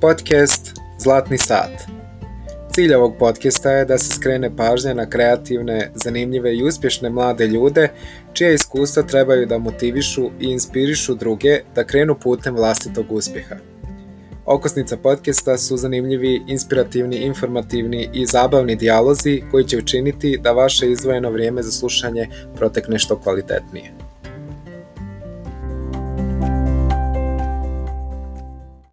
Podcast Zlatni sat. Cilj ovog podcasta je da se skrene pažnja na kreativne, zanimljive i uspješne mlade ljude čija iskustva trebaju da motivišu i inspirišu druge da krenu putem vlastitog uspjeha. Okosnica podcasta su zanimljivi, inspirativni, informativni i zabavni dijalozi koji će učiniti da vaše izdvojeno vrijeme za slušanje protekne što kvalitetnije.